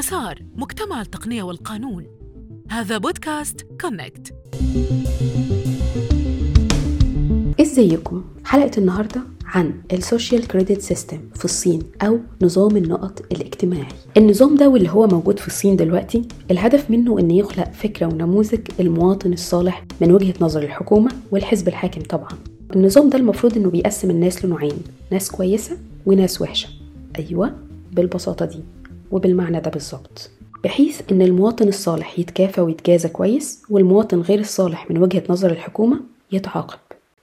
مسار مجتمع التقنية والقانون. هذا بودكاست Connect إزيكم؟ حلقة النهاردة عن ال social credit system في الصين أو نظام النقط الاجتماعي. النظام ده واللي هو موجود في الصين دلوقتي الهدف منه أن يخلق فكرة ونموذج المواطن الصالح من وجهة نظر الحكومة والحزب الحاكم طبعا. النظام ده المفروض أنه بيقسم الناس لنوعين ناس كويسة وناس وحشة. أيوة بالبساطة دي. وبالمعنى ده بالظبط. بحيث إن المواطن الصالح يتكافى ويتجازى كويس والمواطن غير الصالح من وجهة نظر الحكومة يتعاقب.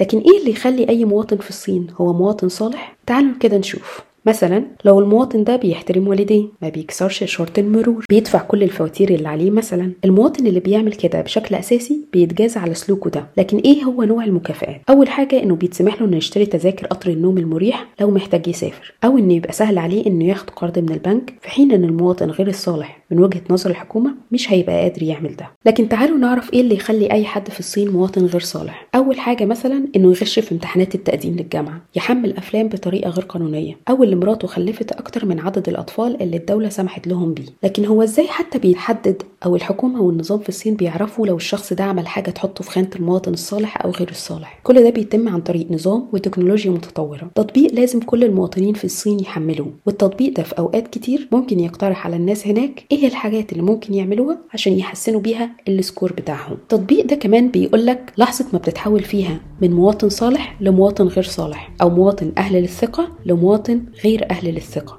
لكن إيه اللي يخلي أي مواطن في الصين هو مواطن صالح؟ تعالوا كده نشوف. مثلا لو المواطن ده بيحترم والديه ما بيكسرش شرط المرور. بيدفع كل الفواتير اللي عليه مثلا. المواطن اللي بيعمل كده بشكل أساسي بيتجازى على سلوكه ده. لكن إيه هو نوع المكافآت؟ أول حاجة إنه بيتسمح له إنه يشتري تذاكر قطر النوم المريح لو محتاج يسافر أو إنه يبقى سهل عليه إنه ياخد قرض من البنك في حين إن المواطن غير الصالح. من وجهة نظر الحكومة مش هيبقى قادر يعمل ده. لكن تعالوا نعرف إيه اللي يخلي أي حد في الصين مواطن غير صالح. أول حاجة مثلا إنه يغش في امتحانات التقديم للجامعة يحمل أفلام بطريقة غير قانونية. أو اللي مراته خلفت أكتر من عدد الأطفال اللي الدولة سمحت لهم بيه. لكن هو إزاي حتى بيحدد أو الحكومة والنظام في الصين بيعرفوا لو الشخص ده عمل حاجة تحطه في خانة المواطن الصالح أو غير الصالح. كل ده بيتم عن طريق نظام وتكنولوجيا متطورة. تطبيق لازم كل المواطنين في الصين يحملوه. والتطبيق ده في أوقات كتير ممكن يقترح على الناس هناك إيه الحاجات اللي ممكن يعملوها عشان يحسنوا بيها السكور بتاعهم. التطبيق ده كمان بيقول لك لحظة ما بتتحول فيها من مواطن صالح لمواطن غير صالح أو مواطن أهل للثقة لمواطن غير أهل للثقة.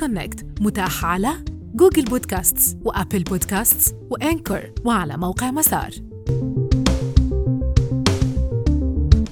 Connect متاح على Google Podcasts و Apple Podcasts و Anchor وعلى موقع مسار.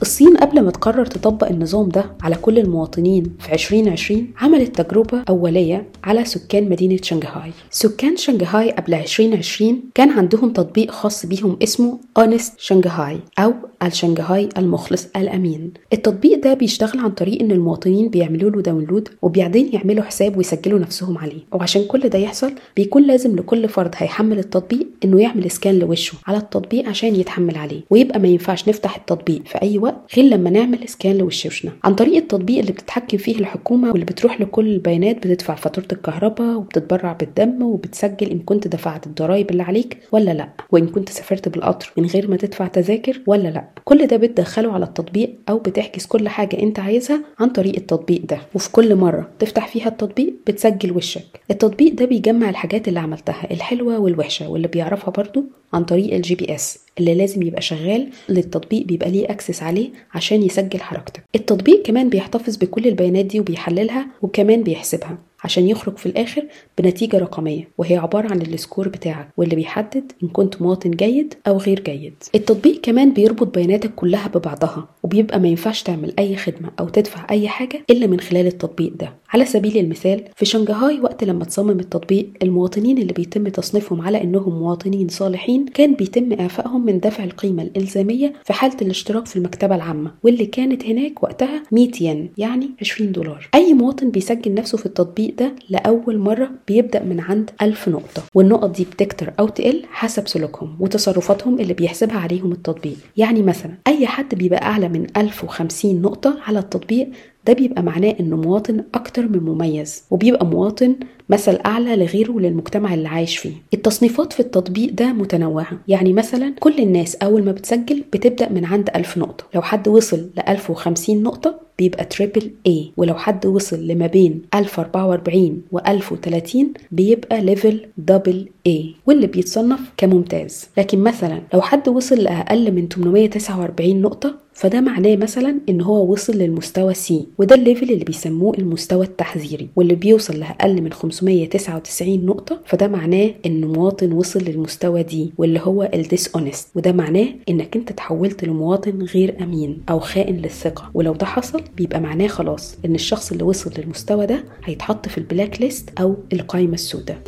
الصين قبل ما تقرر تطبق النظام ده على كل المواطنين في 2020 عملت تجربة أولية على سكان مدينة شنغهاي. سكان شنغهاي قبل 2020 كان عندهم تطبيق خاص بيهم اسمه Honest Shanghai أو الشنغهاي المخلص الأمين. التطبيق ده بيشتغل عن طريق إن المواطنين بيعملوا له download وبعدين يعملوا حساب ويسجلوا نفسهم عليه. وعشان كل ده يحصل بيكون لازم لكل فرد هيحمل التطبيق إنه يعمل scan لوشه على التطبيق عشان يتحمل عليه. ويبقى ما ينفعش نفتح التطبيق في أي وقت. غير لما نعمل سكان لوشوشنا. عن طريق التطبيق اللي بتتحكم فيه الحكومة واللي بتروح لكل البيانات بتدفع فاتورة الكهرباء وبتتبرع بالدم وبتسجل إن كنت دفعت الضرايب اللي عليك ولا لأ. وإن كنت سافرت بالقطر من غير ما تدفع تذاكر ولا لأ. كل ده بتدخله على التطبيق أو بتحجز كل حاجة أنت عايزها عن طريق التطبيق ده. وفي كل مرة تفتح فيها التطبيق بتسجل وشك. التطبيق ده بيجمع الحاجات اللي عملتها الحلوة والوحشة واللي بيعرفها برضو عن طريق ال GPS اللي لازم يبقى شغال للتطبيق بيبقى ليه access عليه عشان يسجل حركتك. التطبيق كمان بيحتفظ بكل البيانات دي وبيحللها وكمان بيحسبها. عشان يخرج في الآخر بنتيجة رقمية وهي عبارة عن ال score بتاعك واللي بيحدد إن كنت مواطن جيد أو غير جيد. التطبيق كمان بيربط بياناتك كلها ببعضها وبيبقى ما ينفعش تعمل أي خدمة أو تدفع أي حاجة إلا من خلال التطبيق ده. على سبيل المثال في شنغهاي وقت لما تصمم التطبيق المواطنين اللي بيتم تصنيفهم على إنهم مواطنين صالحين كان بيتم إعفائهم من دفع القيمة الإلزامية في حالة الاشتراك في المكتبة العامة واللي كانت هناك وقتها 100 ين يعني 20 دولار. أي مواطن بيسجل نفسه في التطبيق ده لأول مرة بيبدأ من عند 1000 نقطة والنقط دي بتكتر أو تقل حسب سلوكهم وتصرفاتهم اللي بيحسبها عليهم التطبيق. يعني مثلا أي حد بيبقى أعلى من 1050 نقطة على التطبيق ده بيبقى معناه إنه مواطن أكتر من مميز وبيبقى مواطن مثل أعلى لغيره وللمجتمع اللي عايش فيه. التصنيفات في التطبيق ده متنوعة. يعني مثلا كل الناس أول ما بتسجل بتبدأ من عند 1000 نقطة. لو حد وصل ل 1050 نقطة بيبقى triple A ولو حد وصل لما بين 1044 و 1030 بيبقى level double A واللي بيتصنف كممتاز. لكن مثلا لو حد وصل لأقل من 849 نقطة فده معناه مثلا إن هو وصل للمستوى C وده ال level اللي بيسموه المستوى التحذيري واللي بيوصل لأقل من 599 نقطة فده معناه إن مواطن وصل للمستوى D واللي هو ال dishonest وده معناه إنك أنت تحولت لمواطن غير أمين أو خائن للثقة. ولو ده حصل بيبقى معناه خلاص إن الشخص اللي وصل للمستوى ده هيتحط في ال black list أو القائمه السوداء.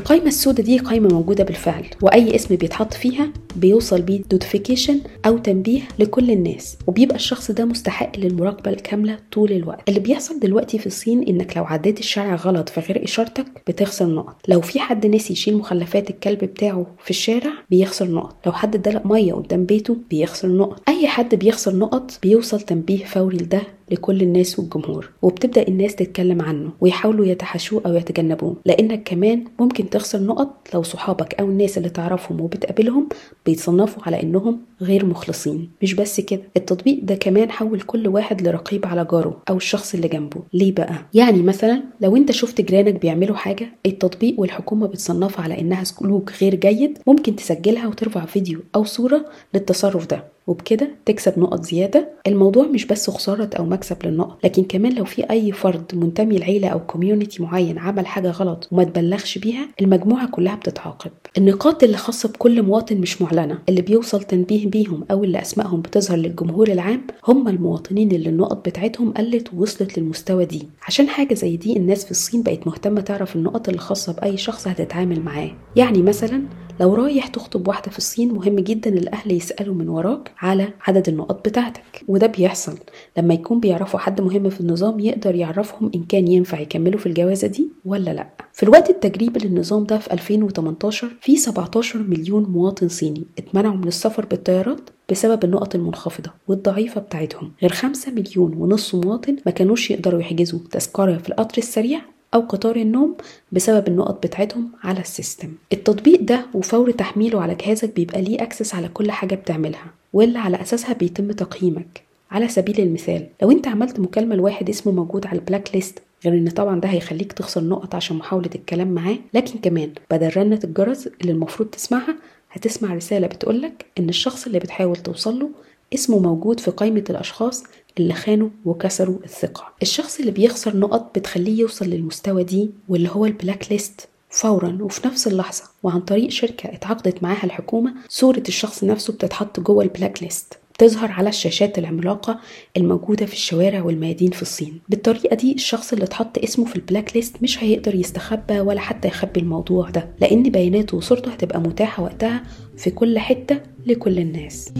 القائمة السوداء دي قائمة موجودة بالفعل وأي اسم بيتحط فيها بيوصل بيه notification أو تنبيه لكل الناس وبيبقى الشخص ده مستحق للمراقبة الكاملة طول الوقت. اللي بيحصل دلوقتي في الصين إنك لو عديت الشارع غلط في غير إشارتك بتخسر نقط. لو في حد نسي يشيل مخلفات الكلب بتاعه في الشارع بيخسر نقط. لو حد دلق مية قدام بيته بيخسر نقط. أي حد بيخسر نقط بيوصل تنبيه فوري لده لكل الناس والجمهور وبتبدأ الناس تتكلم عنه ويحاولوا يتحاشوه أو يتجنبوه لأنك كمان ممكن تخسر نقط لو صحابك أو الناس اللي تعرفهم وبتقابلهم بيتصنفوا على إنهم غير مخلصين. مش بس كده التطبيق ده كمان حول كل واحد لرقيب على جاره أو الشخص اللي جنبه. ليه بقى؟ يعني مثلا لو أنت شفت جيرانك بيعملوا حاجة التطبيق والحكومة بتصنفها على إنها سلوك غير جيد ممكن تسجلها وترفع فيديو أو صورة للتصرف ده. وبكده تكسب نقط زيادة. الموضوع مش بس خسارة أو مكسب للنقط لكن كمان لو في أي فرد منتمي لعيلة أو community معين عمل حاجة غلط وما تبلغش بيها المجموعة كلها بتتعاقب. النقاط اللي خاصة بكل مواطن مش معلنة اللي بيوصل تنبيه بيهم أو اللي أسمائهم بتظهر للجمهور العام هم المواطنين اللي النقط بتاعتهم قلت ووصلت للمستوى دي. عشان حاجة زي دي الناس في الصين بقت مهتمة تعرف النقط اللي خاصة بأي شخص هتتعامل معاه. يعني مثلا لو رايح تخطب واحدة في الصين مهم جدا الأهل يسألوا من وراك على عدد النقط بتاعتك. وده بيحصل لما يكون بيعرفوا حد مهم في النظام يقدر يعرفهم إن كان ينفع يكملوا في الجوازة دي ولا لأ. في الوقت التجريبي للنظام ده في 2018 في 17 مليون مواطن صيني اتمنعوا من السفر بالطيارات بسبب النقط المنخفضة والضعيفة بتاعتهم. غير 5 مليون ونص مواطن ما كانوش يقدروا يحجزوا تذكرة في القطر السريع أو قطار النوم بسبب النقط بتاعتهم على ال system. التطبيق ده وفور تحميله على جهازك بيبقى ليه access على كل حاجة بتعملها واللي على أساسها بيتم تقييمك. على سبيل المثال لو أنت عملت مكالمة لواحد اسمه موجود على ال black list غير إن طبعا ده هيخليك تخسر نقط عشان محاولة الكلام معاه لكن كمان بدل رنة الجرس اللي المفروض تسمعها هتسمع رسالة بتقولك إن الشخص اللي بتحاول توصله اسمه موجود في قائمة الأشخاص اللي خانوا وكسروا الثقة. الشخص اللي بيخسر نقط بتخليه يوصل للمستوى D واللي هو ال black list فورا وفي نفس اللحظة وعن طريق شركة اتعاقدت معاها الحكومة صورة الشخص نفسه بتتحط جوه ال black list. تظهر على الشاشات العملاقة الموجودة في الشوارع والميادين في الصين. بالطريقة دي الشخص اللي اتحط اسمه في ال black list مش هيقدر يستخبى ولا حتى يخبي الموضوع ده لأن بياناته وصورته هتبقى متاحة وقتها في كل حتة لكل الناس.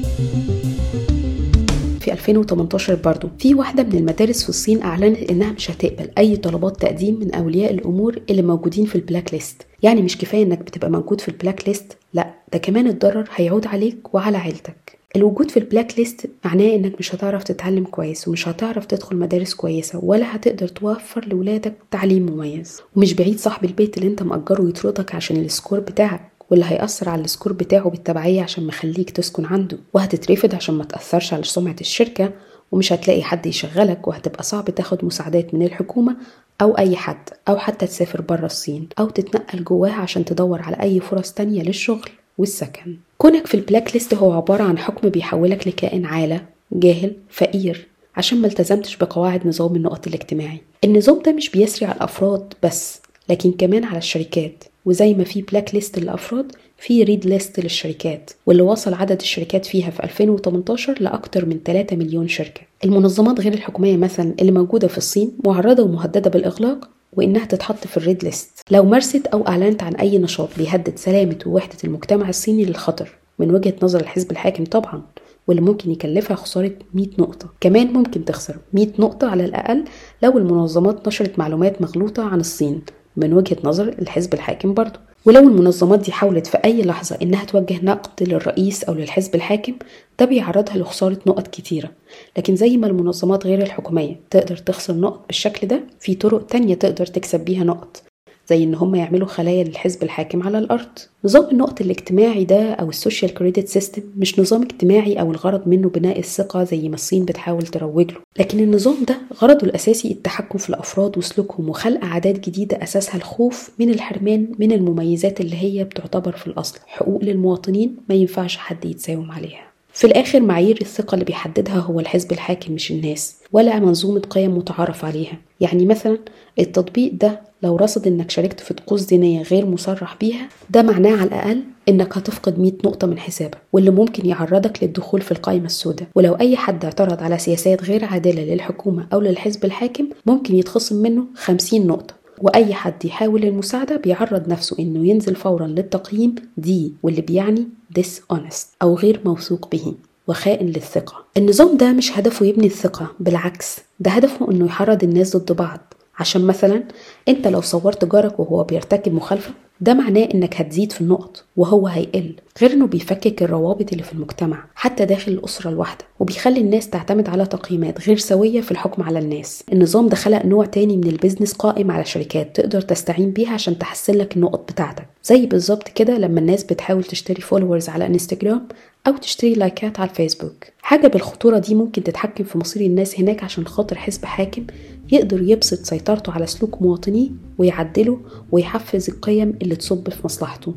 2018 برضو. في واحدة من المدارس في الصين أعلنت إنها مش هتقبل أي طلبات تقديم من أولياء الأمور اللي موجودين في ال black list. يعني مش كفاية إنك بتبقى موجود في ال black list لأ ده كمان الضرر هيعود عليك وعلى عيلتك. الوجود في ال black list معناه إنك مش هتعرف تتعلم كويس ومش هتعرف تدخل مدارس كويسة ولا هتقدر توفر لولادك تعليم مميز. ومش بعيد صاحب البيت اللي أنت مأجره يطردك عشان ال score بتاعك. واللي هيأثر على ال score بتاعه بالتبعية عشان مخليك تسكن عنده وهتترفض عشان ما تأثرش على سمعة الشركة ومش هتلاقي حد يشغلك وهتبقى صعب تاخد مساعدات من الحكومة أو أي حد أو حتى تسافر برا الصين أو تتنقل جواها عشان تدور على أي فرص تانية للشغل والسكن. كونك في ال black list هو عبارة عن حكم بيحولك لكائن عالة جاهل فقير عشان ما التزمتش بقواعد نظام النقط الاجتماعي. النظام ده مش بيسري على الأفراد بس لكن كمان على الشركات. وزي ما في black list للأفراد في red list للشركات واللي وصل عدد الشركات فيها في 2018 لأكثر من 3 مليون شركة. المنظمات غير الحكومية مثلا اللي موجودة في الصين معرضة ومهددة بالإغلاق وإنها تتحط في ال red list لو مارست أو أعلنت عن أي نشاط بيهدد سلامة ووحدة المجتمع الصيني للخطر. من وجهة نظر الحزب الحاكم طبعا واللي ممكن يكلفها خسارة 100 نقطة. كمان ممكن تخسر 100 نقطة على الأقل لو المنظمات نشرت معلومات مغلوطة عن الصين. من وجهة نظر الحزب الحاكم برضه. ولو المنظمات دي حاولت في أي لحظة إنها توجه نقد للرئيس أو للحزب الحاكم ده بيعرضها لخسارة نقط كتيرة. لكن زي ما المنظمات غير الحكومية تقدر تخسر نقط بالشكل ده في طرق تانية تقدر تكسب بيها نقط. زي إن هم يعملوا خلايا للحزب الحاكم على الأرض. نظام النقط الاجتماعي ده أو ال social credit system مش نظام اجتماعي أو الغرض منه بناء الثقة زي ما الصين بتحاول تروج له. لكن النظام ده غرضه الأساسي التحكم في الأفراد وسلوكهم وخلق عادات جديدة أساسها الخوف من الحرمان من المميزات اللي هي بتعتبر في الأصل. حقوق للمواطنين ما ينفعش حد يتساوم عليها. في الآخر معايير الثقة اللي بيحددها هو الحزب الحاكم مش الناس ولا منظومة قيم متعارف عليها. يعني مثلا التطبيق ده لو رصد إنك شاركت في طقوس دينية غير مصرح بيها ده معناه على الأقل إنك هتفقد 100 نقطة من حسابك واللي ممكن يعرضك للدخول في القائمة السوداء. ولو أي حد اعترض على سياسات غير عادلة للحكومة أو للحزب الحاكم ممكن يتخصم منه 50 نقطة. وأي حد يحاول المساعدة بيعرض نفسه إنه ينزل فورا للتقييم دي واللي بيعني dishonest أو غير موثوق به وخائن للثقة. النظام ده مش هدفه يبني الثقة بالعكس ده هدفه إنه يحرض الناس ضد بعض. عشان مثلا أنت لو صورت جارك وهو بيرتكب مخالفة ده معناه إنك هتزيد في النقط وهو هيقل غير إنه بيفكك الروابط اللي في المجتمع حتى داخل الأسرة الواحدة وبيخلي الناس تعتمد على تقييمات غير سوية في الحكم على الناس. النظام ده خلق نوع تاني من ال business قائم على شركات تقدر تستعين بيها عشان تحسن لك النقط بتاعتك. زي بالظبط كده لما الناس بتحاول تشتري followers على انستجرام أو تشتري لايكات على الفيسبوك حاجة بالخطورة دي ممكن تتحكم في مصير الناس هناك عشان خاطر حزب حاكم يقدر يبسط سيطرته على سلوك مواطنيه ويعدله ويحفز القيم اللي تصب في مصلحته.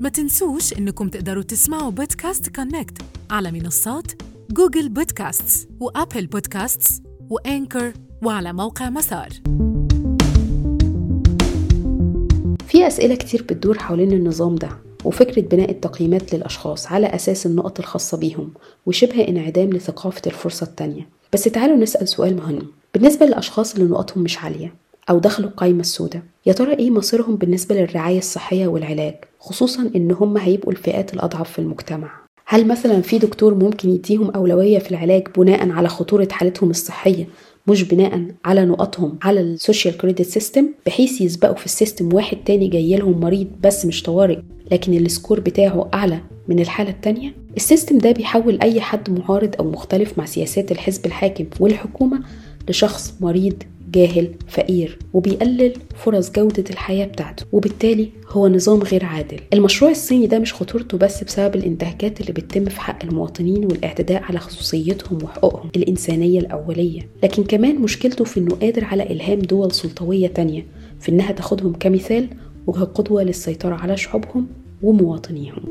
ما تنسوش إنكم تقدروا تسمعوا podcast Connect على منصات Google Podcasts و Apple Podcasts و Anchor وعلى موقع مسار. في أسئلة كتير بتدور حوالين النظام ده. وفكرة بناء التقييمات للأشخاص على أساس النقط الخاصة بيهم وشبه انعدام لثقافة الفرصة التانية. بس تعالوا نسأل سؤال مهم. بالنسبة للأشخاص اللي نقطهم مش عالية أو دخلوا القايمة السوداء يا ترى إيه مصيرهم بالنسبة للرعاية الصحية والعلاج خصوصا إن هم هيبقوا الفئات الأضعف في المجتمع؟ هل مثلا في دكتور ممكن يديهم أولوية في العلاج بناء على خطورة حالتهم الصحية مش بناء على نقطهم على ال social credit system بحيث يسبقوا في ال system واحد تاني جاي لهم مريض بس مش طوارئ لكن ال score بتاعه أعلى من الحالة التانية. ال system ده بيحول أي حد معارض أو مختلف مع سياسات الحزب الحاكم والحكومة لشخص مريض جاهل فقير وبيقلل فرص جودة الحياة بتاعته. وبالتالي هو نظام غير عادل. المشروع الصيني ده مش خطورته بس بسبب الانتهاكات اللي بتتم في حق المواطنين والاعتداء على خصوصيتهم وحقوقهم الإنسانية الأولية. لكن كمان مشكلته في إنه قادر على إلهام دول سلطوية تانية في إنها تاخدهم كمثال وكقدوة للسيطرة على شعوبهم ومواطنيهم.